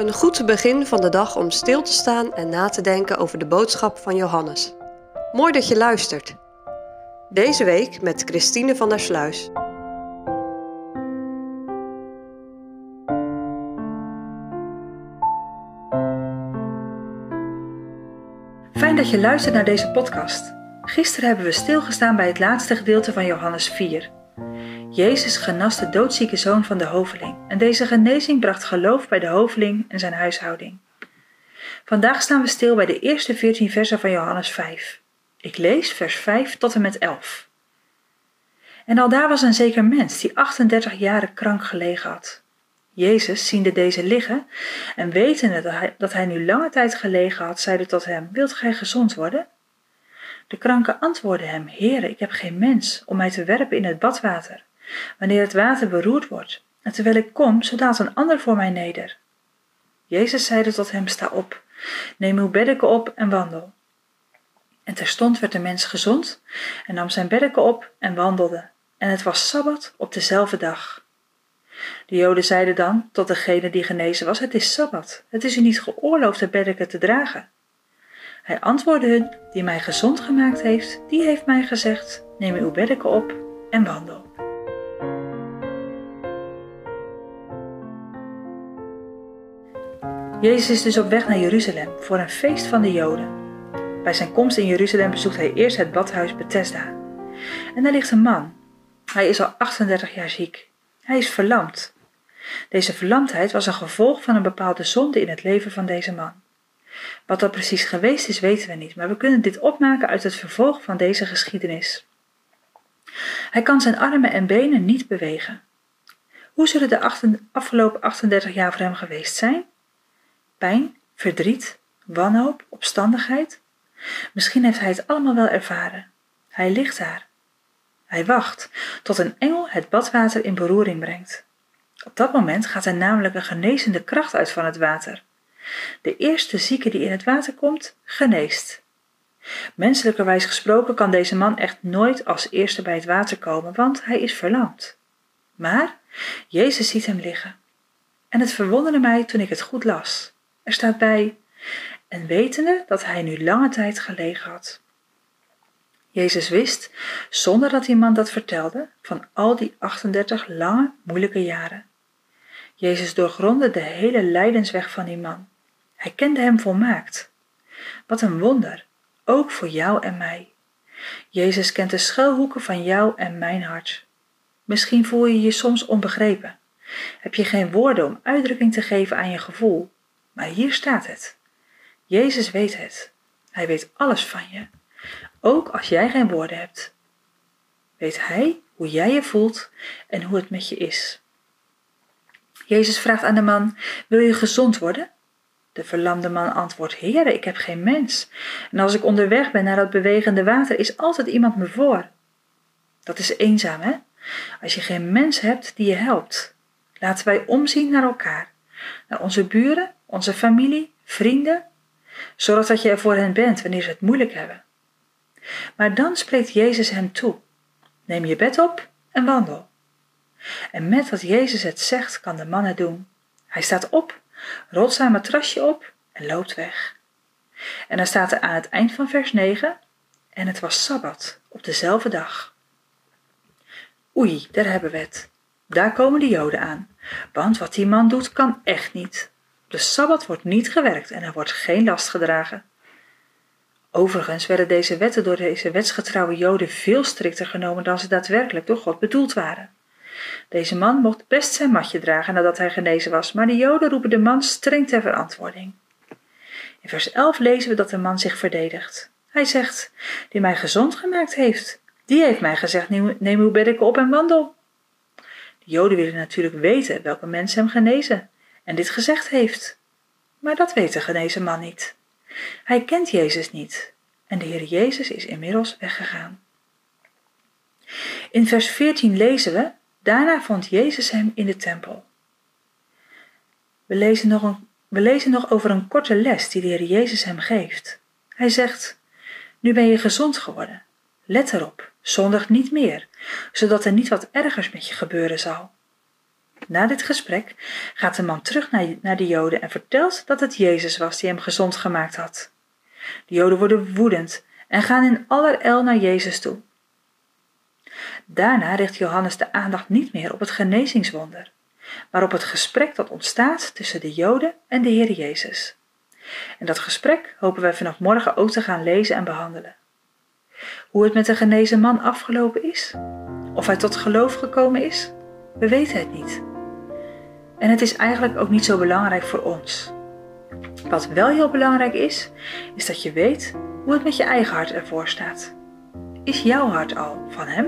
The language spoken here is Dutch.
Een goed begin van de dag om stil te staan en na te denken over de boodschap van Johannes. Mooi dat je luistert. Deze week met Christine van der Sluis. Fijn dat je luistert naar deze podcast. Gisteren hebben we stilgestaan bij het laatste gedeelte van Johannes 4. Jezus genas de doodzieke zoon van de hoveling en deze genezing bracht geloof bij de hoveling en zijn huishouding. Vandaag staan we stil bij de eerste 14 versen van Johannes 5. Ik lees vers 5 tot en met 11. En al daar was een zeker mens die 38 jaren krank gelegen had. Jezus, ziende deze liggen en wetende dat hij, dat hij nu lange tijd gelegen had, zeide tot hem: Wilt gij gezond worden? De kranke antwoordde hem: Heere, ik heb geen mens om mij te werpen in het badwater, wanneer het water beroerd wordt. En terwijl ik kom, zo daalt een ander voor mij neder. Jezus zeide tot hem: Sta op, neem uw beddeken op en wandel. En terstond werd de mens gezond en nam zijn beddeken op en wandelde. En het was sabbat op dezelfde dag. De Joden zeiden dan tot degene die genezen was: Het is sabbat, het is u niet geoorloofd het beddeken te dragen. Hij antwoordde hun: Die mij gezond gemaakt heeft, die heeft mij gezegd: Neem uw beddeken op en wandel. Jezus is dus op weg naar Jeruzalem voor een feest van de Joden. Bij zijn komst in Jeruzalem bezoekt hij eerst het badhuis Bethesda. En daar ligt een man. Hij is al 38 jaar ziek. Hij is verlamd. Deze verlamdheid was een gevolg van een bepaalde zonde in het leven van deze man. Wat dat precies geweest is, weten we niet, maar we kunnen dit opmaken uit het vervolg van deze geschiedenis. Hij kan zijn armen en benen niet bewegen. Hoe zullen de afgelopen 38 jaar voor hem geweest zijn? Pijn, verdriet, wanhoop, opstandigheid? Misschien heeft hij het allemaal wel ervaren. Hij ligt daar. Hij wacht tot een engel het badwater in beroering brengt. Op dat moment gaat er namelijk een genezende kracht uit van het water. De eerste zieke die in het water komt, geneest. Menselijkerwijs gesproken kan deze man echt nooit als eerste bij het water komen, want hij is verlamd. Maar Jezus ziet hem liggen. En het verwonderde mij toen ik het goed las. Staat bij, en wetende dat hij nu lange tijd gelegen had. Jezus wist, zonder dat iemand dat vertelde, van al die 38 lange, moeilijke jaren. Jezus doorgrondde de hele lijdensweg van die man. Hij kende hem volmaakt. Wat een wonder, ook voor jou en mij. Jezus kent de schuilhoeken van jou en mijn hart. Misschien voel je je soms onbegrepen. Heb je geen woorden om uitdrukking te geven aan je gevoel. Maar hier staat het. Jezus weet het. Hij weet alles van je. Ook als jij geen woorden hebt. Weet Hij hoe jij je voelt en hoe het met je is. Jezus vraagt aan de man: Wil je gezond worden? De verlamde man antwoordt: Heere, ik heb geen mens. En als ik onderweg ben naar dat bewegende water, is altijd iemand me voor. Dat is eenzaam, hè? Als je geen mens hebt die je helpt. Laten wij omzien naar elkaar, naar onze buren, onze familie, vrienden. zodat dat je er voor hen bent wanneer ze het moeilijk hebben. Maar dan spreekt Jezus hem toe: Neem je bed op en wandel. En met wat Jezus het zegt, kan de man het doen. Hij staat op, rolt zijn matrasje op en loopt weg. En dan staat er aan het eind van vers 9: En het was sabbat op dezelfde dag. Oei, daar hebben we het. Daar komen de Joden aan. Want wat die man doet, kan echt niet. De sabbat wordt niet gewerkt en er wordt geen last gedragen. Overigens werden deze wetten door deze wetsgetrouwe Joden veel strikter genomen dan ze daadwerkelijk door God bedoeld waren. Deze man mocht best zijn matje dragen nadat hij genezen was, maar de Joden roepen de man streng ter verantwoording. In vers 11 lezen we dat de man zich verdedigt. Hij zegt: Die mij gezond gemaakt heeft, die heeft mij gezegd: Neem uw beddeken op en wandel. De Joden willen natuurlijk weten welke mens hem genezen en dit gezegd heeft. Maar dat weet de genezen man niet. Hij kent Jezus niet en de Heer Jezus is inmiddels weggegaan. In vers 14 lezen we: Daarna vond Jezus hem in de tempel. We lezen nog, een, we lezen nog over een korte les die de Heer Jezus hem geeft. Hij zegt: Nu ben je gezond geworden. Let erop, zondig niet meer, zodat er niet wat ergers met je gebeuren zal. Na dit gesprek gaat de man terug naar, de Joden en vertelt dat het Jezus was die hem gezond gemaakt had. De Joden worden woedend en gaan in allerijl naar Jezus toe. Daarna richt Johannes de aandacht niet meer op het genezingswonder, maar op het gesprek dat ontstaat tussen de Joden en de Heer Jezus. En dat gesprek hopen wij vanaf morgen ook te gaan lezen en behandelen. Hoe het met de genezen man afgelopen is, of hij tot geloof gekomen is, we weten het niet. En het is eigenlijk ook niet zo belangrijk voor ons. Wat wel heel belangrijk is, is dat je weet hoe het met je eigen hart ervoor staat. Is jouw hart al van Hem?